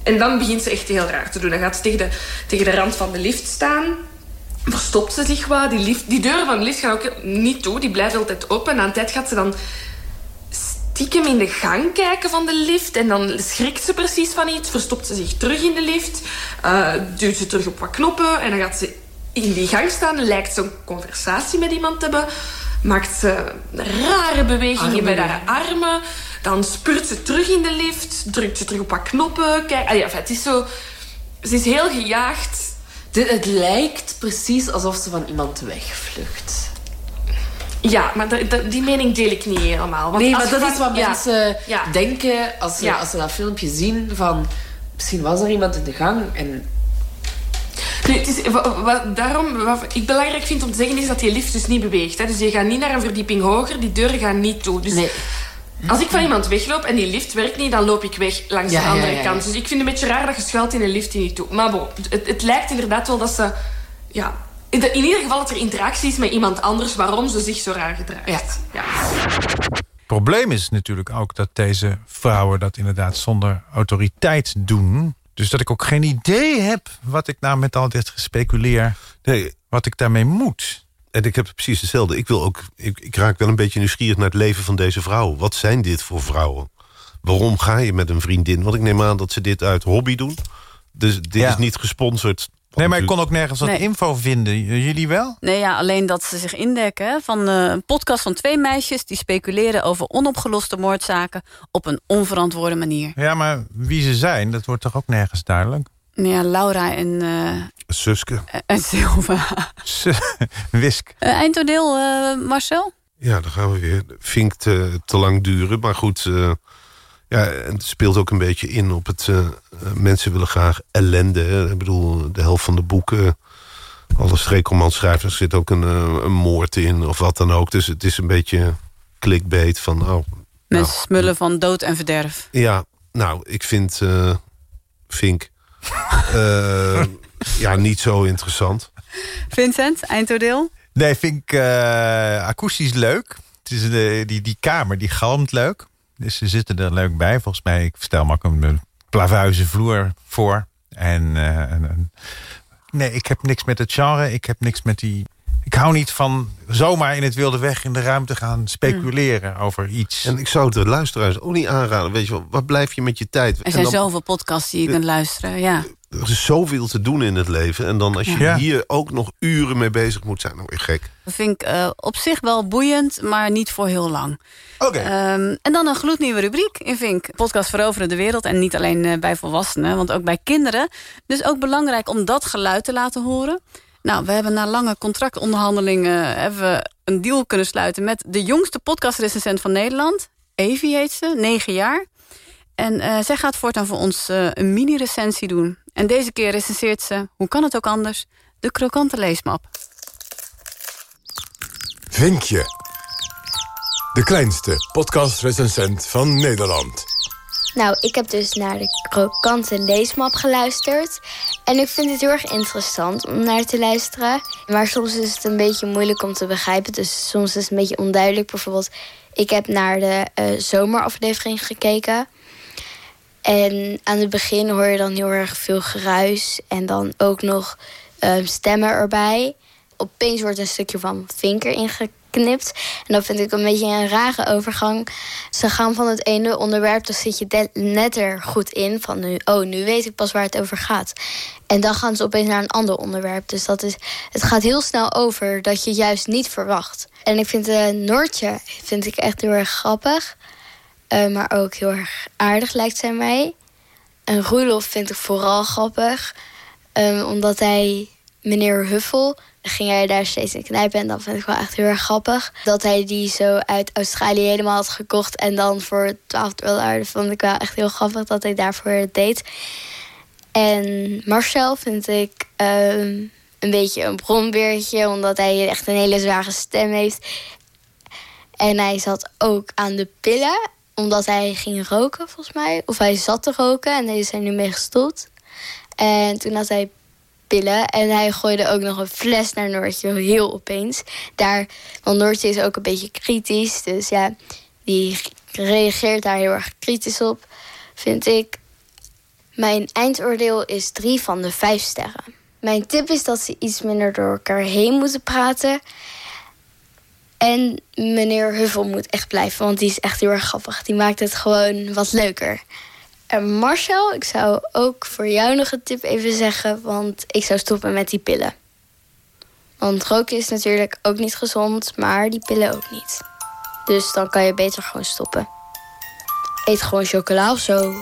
en dan begint ze echt heel raar te doen. Dan gaat ze tegen de, tegen de rand van de lift staan. Verstopt ze zich wat. Die, lift, die deuren van de lift gaan ook niet toe. Die blijven altijd open. En aan tijd gaat ze dan stiekem in de gang kijken van de lift. En dan schrikt ze precies van iets. Verstopt ze zich terug in de lift. eh, duwt ze terug op wat knoppen. En dan gaat ze in die gang staan. Lijkt ze een conversatie met iemand te hebben. Maakt ze rare bewegingen met haar armen. Dan spurt ze terug in de lift. Drukt ze terug op wat knoppen. Kijk, ah ja, het is zo... Ze is heel gejaagd. Het lijkt precies alsof ze van iemand wegvlucht. Ja, maar die mening deel ik niet helemaal. Want nee, maar dat is wat ja. mensen Ja. denken als ze, Ja. als ze dat filmpje zien van... Misschien was er iemand in de gang en... Nu, het is, wa- wa- daarom, wat ik belangrijk vind om te zeggen is dat die lift dus niet beweegt. Hè. Dus je gaat niet naar een verdieping hoger, die deuren gaan niet toe. Dus als ik van iemand wegloop en die lift werkt niet, dan loop ik weg langs Ja, de andere ja, ja. kant. Dus ik vind het een beetje raar dat je schuilt in een lift die niet toe. Maar bon, het, het lijkt inderdaad wel dat ze... Ja, in, de- in ieder geval dat er interactie is met iemand anders waarom ze zich zo raar gedraagt. Ja. Het probleem is natuurlijk ook dat deze vrouwen dat inderdaad zonder autoriteit doen. Dus dat ik ook geen idee heb wat ik nou met al dit gespeculeer, Nee, wat ik daarmee moet. En ik heb precies hetzelfde. Ik, wil ook, ik, ik raak wel een beetje nieuwsgierig naar het leven van deze vrouwen. Wat zijn dit voor vrouwen? Waarom ga je met een vriendin? Want ik neem aan dat ze dit uit hobby doen. Dus dit Ja. is niet gesponsord. Nee, maar ik kon ook nergens wat Nee. info vinden. Jullie wel? Nee, ja, alleen dat ze zich indekken. Van eh, een podcast van twee meisjes die speculeren over onopgeloste moordzaken op een onverantwoorde manier. Ja, maar wie ze zijn, dat wordt toch ook nergens duidelijk? Ja, Laura en, eh, Suske. en Silva. Wisk. Uh, eindoordeel, uh, Marcel? Ja, dan gaan we weer. Vink te, te lang duren. Maar goed, uh, ja, het speelt ook een beetje in op het... Uh, mensen willen graag ellende. Hè. Ik bedoel, de helft van de boeken... alle streekromanschrijvers zit ook een, een, moord in of wat dan ook. Dus het is een beetje clickbait van... Oh, mensen nou, smullen van dood en verderf. Ja, nou, ik vind Vink... ja, niet zo interessant. Vincent, eindoordeel? Nee, vind ik uh, akoestisch leuk. Het is de, die, die kamer, die galmt leuk. Dus ze zitten er leuk bij. Volgens mij, ik stel me ook een plavuizen vloer voor. En, uh, en, nee, ik heb niks met het genre. Ik heb niks met die... Ik hou niet van zomaar in het wilde weg in de ruimte gaan speculeren mm. over iets. En ik zou het de luisteraars ook niet aanraden. Weet je wel, wat blijf je met je tijd? Er zijn dan, zoveel podcasts die je kunt luisteren, ja. Er is zoveel te doen in het leven. En dan als je ja. hier ook nog uren mee bezig moet zijn, dan weer gek. Dat vind ik uh, op zich wel boeiend, maar niet voor heel lang. Oké. Okay. Um, en dan een gloednieuwe rubriek in Vink. Podcast Veroveren de Wereld. En niet alleen uh, bij volwassenen, want ook bij kinderen. Dus ook belangrijk om dat geluid te laten horen. Nou, we hebben na lange contractonderhandelingen... hebben we een deal kunnen sluiten met de jongste podcastrecensent van Nederland. Evie heet ze, negen jaar. En uh, zij gaat voortaan voor ons uh, een mini-recensie doen. En deze keer recenseert ze, hoe kan het ook anders, de krokante leesmap. Vinkje. De kleinste podcastrecensent van Nederland. Nou, ik heb dus naar de krokante leesmap geluisterd. En ik vind het heel erg interessant om naar te luisteren. Maar soms is het een beetje moeilijk om te begrijpen. Dus soms is het een beetje onduidelijk. Bijvoorbeeld, ik heb naar de uh, zomeraflevering gekeken. En aan het begin hoor je dan heel erg veel geruis. En dan ook nog um, stemmen erbij. Opeens wordt een stukje van vinker ingeknipt. En dat vind ik een beetje een rare overgang. Ze gaan van het ene onderwerp, dan zit je net er goed in. Van nu, oh, nu weet ik pas waar het over gaat. En dan gaan ze opeens naar een ander onderwerp. Dus dat is, het gaat heel snel over dat je juist niet verwacht. En ik vind uh, Noortje vind ik echt heel erg grappig. Uh, maar ook heel erg aardig lijkt zij mij. En Roelof vind ik vooral grappig. Um, omdat hij, meneer Huffel, ging hij daar steeds in knijpen. En dat vind ik wel echt heel erg grappig. Dat hij die zo uit Australië helemaal had gekocht. En dan voor 12 dollar. Vond ik wel echt heel grappig dat hij daarvoor het deed. En Marcel vind ik um, een beetje een bronbeertje. Omdat hij echt een hele zware stem heeft. En hij zat ook aan de pillen omdat hij ging roken, volgens mij. Of hij zat te roken en daar is hij nu mee gestopt. En toen had hij En hij gooide ook nog een fles naar Noortje, heel opeens. Daar, want Noortje is ook een beetje kritisch. Dus ja, die reageert daar heel erg kritisch op, vind ik. Mijn eindoordeel is drie van de vijf sterren. Mijn tip is dat ze iets minder door elkaar heen moeten praten. En meneer Huffel moet echt blijven, want die is echt heel erg grappig. Die maakt het gewoon wat leuker. En Marcel, ik zou ook voor jou nog een tip even zeggen, want ik zou stoppen met die pillen. Want roken is natuurlijk ook niet gezond, maar die pillen ook niet. Dus dan kan je beter gewoon stoppen. Eet gewoon chocola of zo.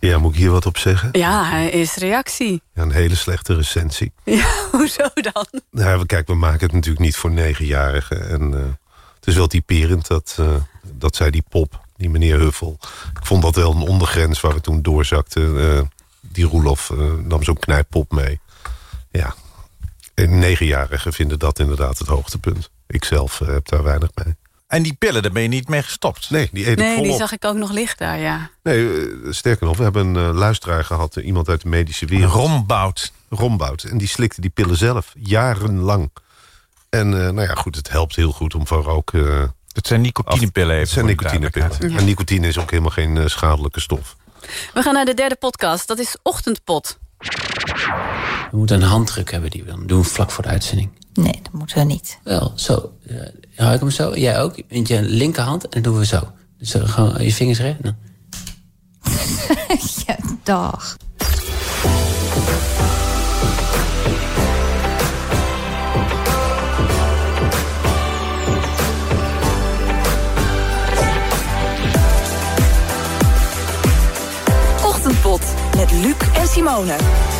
Ja, moet ik hier wat op zeggen? Ja, is reactie. Ja, een hele slechte recensie. Ja, hoezo dan? Nou, kijk, we maken het natuurlijk niet voor negenjarigen. En uh, het is wel typerend dat, uh, dat zij die pop, die meneer Huffel... Ik vond dat wel een ondergrens waar we toen doorzakten. Uh, die Roelof nam zo'n knijppop mee. Ja, en negenjarigen vinden dat inderdaad het hoogtepunt. Ik zelf heb daar weinig mee. En die pillen, daar ben je niet mee gestopt? Nee, die eten Nee, volop. die zag ik ook nog liggen daar, ja. Nee, eh, sterker nog, we hebben een uh, luisteraar gehad... uh, iemand uit de medische wereld. Rombout. Rombout. En die slikte die pillen zelf, jarenlang. En nou ja, goed, het helpt heel goed om van rook... het zijn nicotinepillen even. Het zijn nicotinepillen. Ja. En nicotine is ook helemaal geen schadelijke stof. We gaan naar de derde podcast, dat is Ochtendpot. We moeten een handdruk hebben die we dan doen vlak voor de uitzending. Nee, dat moeten we niet. Wel, zo. Uh, hou ik hem zo? Jij ook? Met je linkerhand en dan doen we zo. Dus uh, gewoon je vingers recht. Nou. ja, dag. Luc en Simone.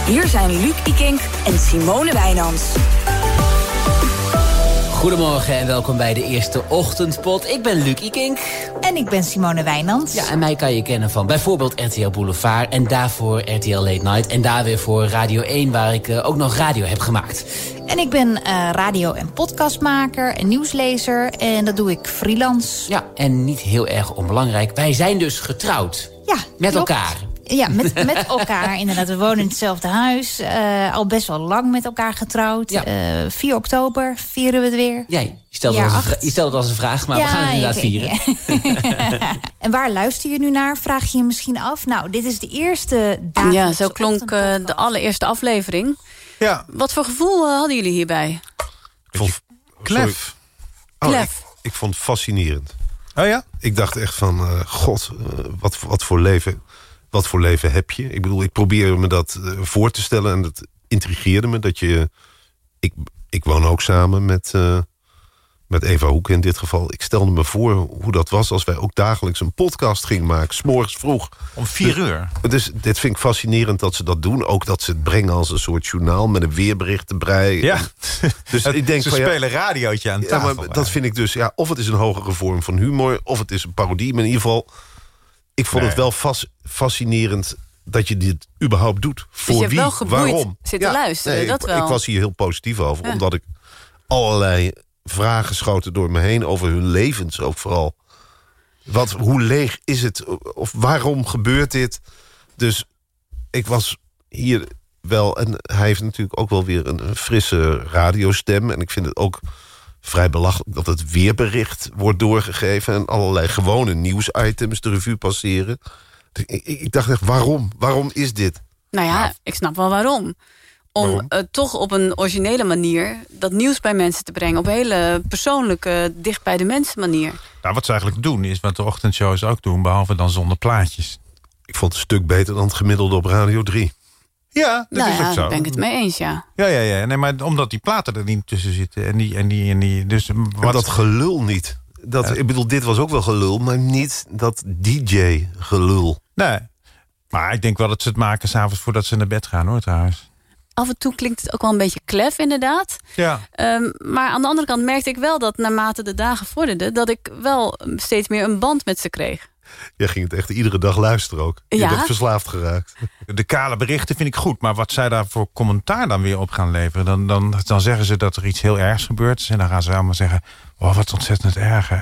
Hier zijn Luc Ikink en Simone Wijnands. Goedemorgen en welkom bij de eerste ochtendpot. Ik ben Luc Ikink. En ik ben Simone Wijnands. Ja, en mij kan je kennen van bijvoorbeeld RTL Boulevard... en daarvoor RTL Late Night en daar weer voor Radio 1... waar ik eh, ook nog radio heb gemaakt. En ik ben eh, radio- en podcastmaker en nieuwslezer. En dat doe ik freelance. Ja, en niet heel erg onbelangrijk, wij zijn dus getrouwd. Ja, Met klopt. elkaar. Ja, met, met elkaar inderdaad. We wonen in hetzelfde huis. eh, al best wel lang met elkaar getrouwd. Ja. Eh, 4 oktober vieren we het weer. Jij, je stelt, als een, je stelt het als een vraag, maar we gaan het inderdaad vieren. En waar luister je nu naar, vraag je je misschien af. Nou, dit is de eerste dagelijkse Ja, zo klonk eh, de allereerste aflevering. Ja. Wat voor gevoel eh, hadden jullie hierbij? Ik vond, Klef. Oh, Klef. ik, ik vond het fascinerend. Oh ja? Ik dacht echt van, eh, god, eh, wat, wat, voor leven, wat voor leven heb je? Ik bedoel, ik probeer me dat eh, voor te stellen en dat intrigeerde me. Dat je, ik, ik woon ook samen met, eh, met Eva Hoek in dit geval. Ik stelde me voor hoe dat was als wij ook dagelijks een podcast gingen maken. S'morgens vroeg. Om vier Dus- uur? Dus dit vind ik fascinerend dat ze dat doen. Ook dat ze het brengen als een soort journaal met een weerbericht erbij. Ja. Dus Het- ik denk ze van, ja, spelen radiootje aan ja, tafel. maar dat vind ik dus, ja, of het is een hogere vorm van humor, of het is een parodie. Maar in ieder geval, ik vond Nee. het wel fas- fascinerend dat je dit überhaupt doet. Voor je hebt wie? Waarom? zitten luisteren, dat ik, wel. Ik was hier heel positief over, Ja. omdat ik allerlei vragen schoten door me heen over hun levens ook vooral. Wat, hoe leeg is het? Of waarom gebeurt dit? Dus ik was hier wel... En hij heeft natuurlijk ook wel weer een frisse radiostem. En ik vind het ook vrij belachelijk dat het weerbericht wordt doorgegeven... en allerlei gewone nieuwsitems de revue passeren. Dus Ik, ik, dacht echt, waarom? Waarom is dit? Nou ja, ik snap wel waarom. Om Waarom? eh, toch op een originele manier dat nieuws bij mensen te brengen. Op een hele persoonlijke, dicht bij de mensen manier. Nou, wat ze eigenlijk doen is wat de ochtendshows ook doen... behalve dan zonder plaatjes. Ik vond het een stuk beter dan het gemiddelde op Radio 3. Ja, dat nou is ja, ook zo. daar ben ik het mee eens, ja. Ja, ja, ja. Nee, maar omdat die platen er niet tussen zitten. En die, en die, en die. Dus En wat, dat gelul niet. Dat, ik bedoel, dit was ook wel gelul, maar niet dat DJ-gelul. Nee. Maar ik denk wel dat ze het maken s'avonds voordat ze naar bed gaan, hoor, trouwens. Af en toe klinkt het ook wel een beetje klef, inderdaad. Ja. Ehm, maar aan de andere kant merkte ik wel dat naarmate de dagen vorderden... dat ik wel steeds meer een band met ze kreeg. Jij ging het echt iedere dag luisteren ook. Je Ja. bent verslaafd geraakt. De kale berichten vind ik goed. Maar wat zij daar voor commentaar dan weer op gaan leveren... dan, dan, dan zeggen ze dat er iets heel ergs gebeurd is. En dan gaan ze allemaal zeggen... oh, wat ontzettend erg, hè.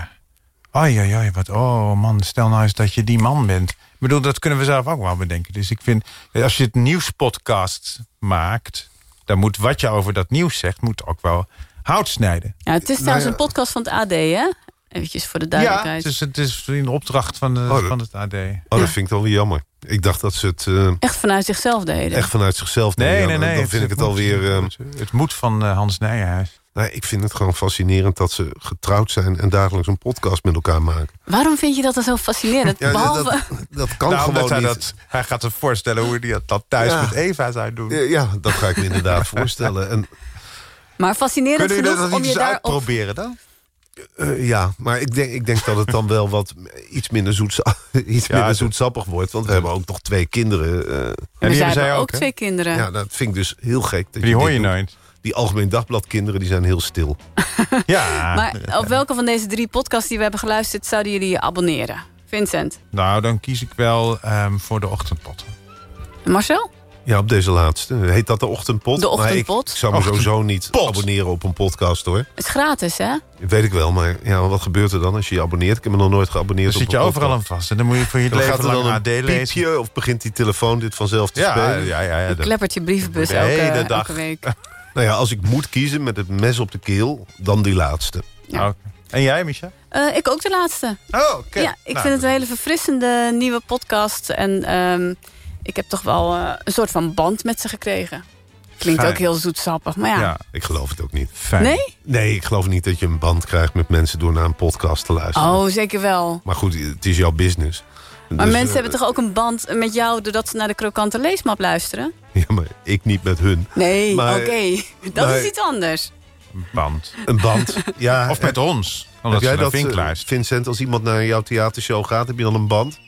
Oei, oei, oei, wat, oh man, stel nou eens dat je die man bent. Ik bedoel, dat kunnen we zelf ook wel bedenken. Dus ik vind, als je het nieuwspodcast maakt... dan moet wat je over dat nieuws zegt, moet ook wel hout snijden. Ja, het is trouwens een podcast van het AD, hè? Eventjes voor de Ja, duidelijkheid. het is, het is in opdracht van, de, Oh, dat- van het AD. Oh, dat vind ik dan weer jammer. Ik dacht dat ze het eh, Echt vanuit zichzelf deden. echt vanuit zichzelf. Nee, Ja, nee, dan- nee. Dan vind ik het moet- alweer... ehm, het, moet van eh, Hans Nijenhuis. nee, ik vind het gewoon fascinerend dat ze getrouwd zijn... en dagelijks een podcast met elkaar maken. Waarom vind je dat dan zo fascinerend? Ja, Behalve... dat, dat kan Nou, gewoon hij, niet. dat, hij gaat zich voorstellen hoe hij dat thuis Ja. met Eva zou doen. Ja, Ja, dat ga ik me inderdaad voorstellen. En, Maar fascinerend Kunnen genoeg dat om niet je eens daarop... uitproberen dan? Eh, ja, maar ik denk, ik denk dat het dan wel wat iets minder, zoetsa iets Ja, minder zoetsappig wordt. Want we hebben ook nog twee kinderen. eh, Maar die zij hebben zij hebben ook twee kinderen. ja, dat vind ik dus heel gek. Dat Die hoor dit je nooit. Die Algemeen Dagblad kinderen die zijn heel stil. Ja. Maar op welke van deze drie podcasts die we hebben geluisterd... zouden jullie je abonneren? Vincent. Nou, dan kies ik wel ehm, voor de ochtendpot. Marcel? Ja, op deze laatste. Heet dat de ochtendpot? De Maar ochtendpot. ik, ik zou me sowieso niet abonneren op een podcast hoor. Het is gratis, hè? Weet ik wel, maar ja, wat gebeurt er dan als je je abonneert? Ik heb me nog nooit geabonneerd Dan op zit je overal aan vast. En dan moet je voor je Dan leven gaat er lang AD een lezen. of begint die telefoon dit vanzelf te Ja, spelen? ja, ja. ja kleppert je brievenbus elke, hele elke dag. week. Nou ja, als ik moet kiezen met het mes op de keel, dan die laatste. Ja. Oké. En jij, Micha? Eh, ik ook de laatste. Oh, oké. Ja, ik Nou, vind het een hele verfrissende nieuwe podcast. En ehm, ik heb toch wel eh, een soort van band met ze gekregen. Klinkt Fijn. ook heel zoetsappig, maar ja. Ja, ik geloof het ook niet. Fijn. Nee? Nee, ik geloof niet dat je een band krijgt met mensen door naar een podcast te luisteren. Oh, zeker wel. Maar goed, het is jouw business. Maar Dus, mensen eh, hebben toch ook een band met jou... doordat ze naar de krokante leesmap luisteren? Ja, maar ik niet met hun. Nee, oké. Dat maar- is iets anders. Band. Een band. Ja, Of met ons. Omdat heb jij dat, eh. Vincent, als iemand naar jouw theatershow gaat, heb je dan een band?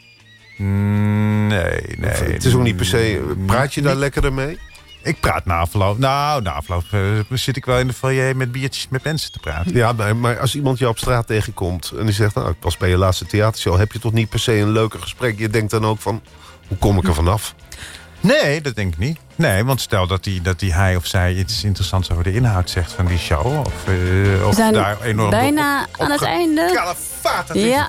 Nee, nee. Het is ook niet per se... Praat je daar lekkerder mee? Ik praat na afloop. Nou, na afloop eh, zit ik wel in de foyer met biertjes met mensen te praten. Ja, maar, maar als iemand je op straat tegenkomt... en die zegt, nou, ik was bij je laatste theatershow... heb je toch niet per se een leuker gesprek? Je denkt dan ook van, hoe kom ik er vanaf? Nee, dat denk ik niet. Nee, want stel dat, die, dat die hij of zij iets interessants over de inhoud zegt van die show. Of, uh, of We zijn daar enorm bijna op- op aan het einde. Kalefaat, Ja,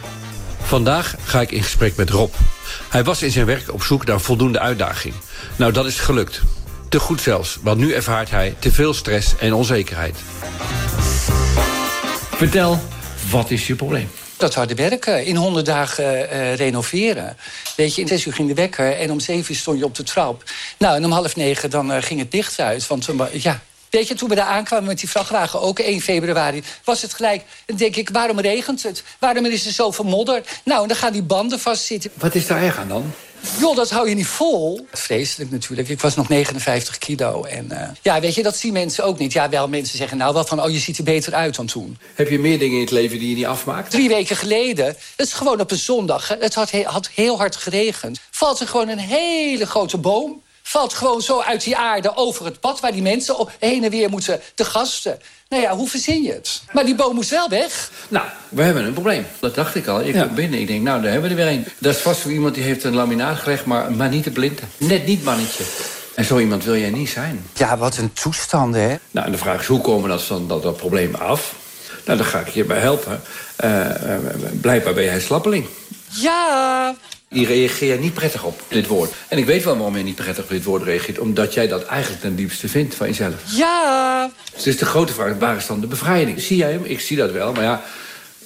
Vandaag ga ik in gesprek met Rob. Hij was in zijn werk op zoek naar voldoende uitdaging. Nou, dat is gelukt. Te goed zelfs, want nu ervaart hij te veel stress en onzekerheid. Vertel, wat is je probleem? Dat harde werken, in 100 dagen eh, renoveren. Weet je, in zes uur ging de wekker en om zeven uur stond je op de trap. Nou, en om half negen dan eh, ging het licht uit. Want wa- ja, weet je, toen we daar aankwamen met die vrachtwagen, ook 1 februari, was het gelijk. Dan denk ik, waarom regent het? Waarom is er zoveel modder? Nou, en dan gaan die banden vastzitten. Wat is daar erg aan dan? Joh, dat hou je niet vol. Vreselijk natuurlijk. Ik was nog 59 kilo. En eh, ja, weet je, dat zien mensen ook niet. Ja, wel, mensen zeggen nou wel van, oh, je ziet er beter uit dan toen. Heb je meer dingen in het leven die je niet afmaakt? Drie weken geleden, dat is gewoon op een zondag. Het had, he- had heel hard geregend. Valt er gewoon een hele grote boom. Valt gewoon zo uit die aarde over het pad... waar die mensen op, heen en weer moeten, de gasten. Nou ja, hoe verzin je het? Maar die boom moest wel weg. Nou, we hebben een probleem. Dat dacht ik al. Ik kom binnen. Ik denk, nou, daar hebben we er weer een. Dat is vast voor iemand die heeft een laminaat gelegd, maar, maar niet de blinde. Net niet, mannetje. En zo iemand wil jij niet zijn. Ja, wat een toestand, hè? Nou, en de vraag is, hoe komen we dat, van dat, dat probleem af? Nou, daar ga ik je bij helpen. Eh, eh, blijkbaar ben jij slappeling. Ja, je niet prettig op, dit woord. En ik weet wel waarom je niet prettig op dit woord reageert. Omdat jij dat eigenlijk ten diepste vindt van jezelf. ja. Dus de grote vraag, waar is dan de bevrijding? Zie jij hem? Ik zie dat wel, maar ja...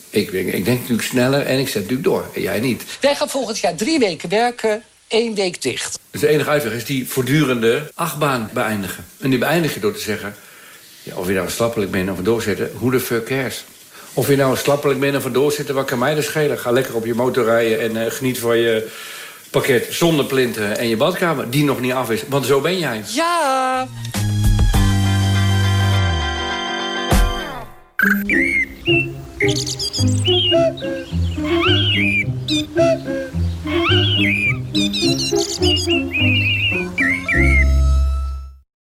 Ik denk, ik denk natuurlijk sneller en ik zet natuurlijk door. En jij niet. Wij gaan volgend jaar drie weken werken, één week dicht. Dus de enige uitweg is die voortdurende achtbaan beëindigen. En die beëindig je door te zeggen... Ja, of je nou een slappelik bent of een doorzetter, who the fuck cares? Of je nou een slappelik bent of doorzetter, wat kan mij dat schelen? Ga lekker op je motor rijden en eh, geniet van je pakket zonder plinten en je badkamer... die nog niet af is, want zo ben jij. Ja.